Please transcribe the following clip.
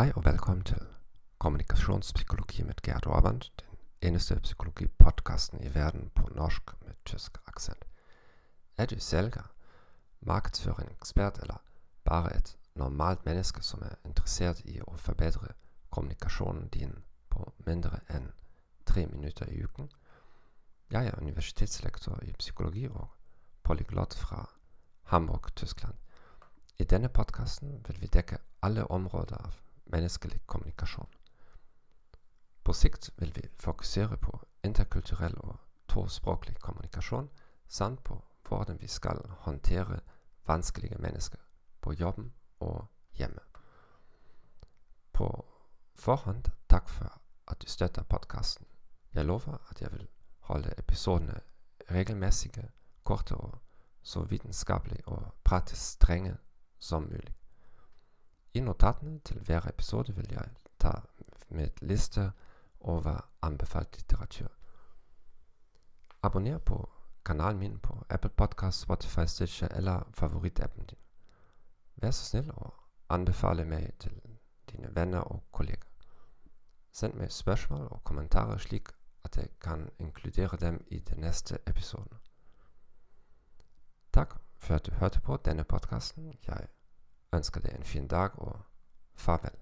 Hej og velkommen til Kommunikationspsykologi med Gerd Orband, den eneste psykologi-podcasten i verden på norsk med tysk aksent. Er du selger, markedsføring, ekspert eller bare et normalt menneske som er interessert i å forbedre kommunikasjonen din på mindre enn tre minutter i uken? Jeg er universitetslektor i psykologi og polyglott fra Hamburg, Tyskland. I denne podkasten vil vi dekke alle områder av menneskelig kommunikasjon. På sikt vil vi fokusere på interkulturell og tospråklig kommunikasjon, samt på hvordan vi skal håndtere vanskelige mennesker på jobben og hjemme. På forhånd takk for at du støtter podkasten. Jeg lover at jeg vil holde episodene regelmessige, korte og så vitenskapelige og praktisk strenge som mulig. I notatene til hver episode vil jeg ta med liste over anbefalt litteratur. Abonner på kanalen min på Apple Podcast, Spotify, Stitcher eller favorittappen din. Vær så snill og anbefale meg til dine venner og kolleger. Send meg spørsmål og kommentarer slik at jeg kan inkludere dem i den neste episoden. Takk for at du hørte på denne podkasten. Jeg ønsker deg en fin dag og farvel.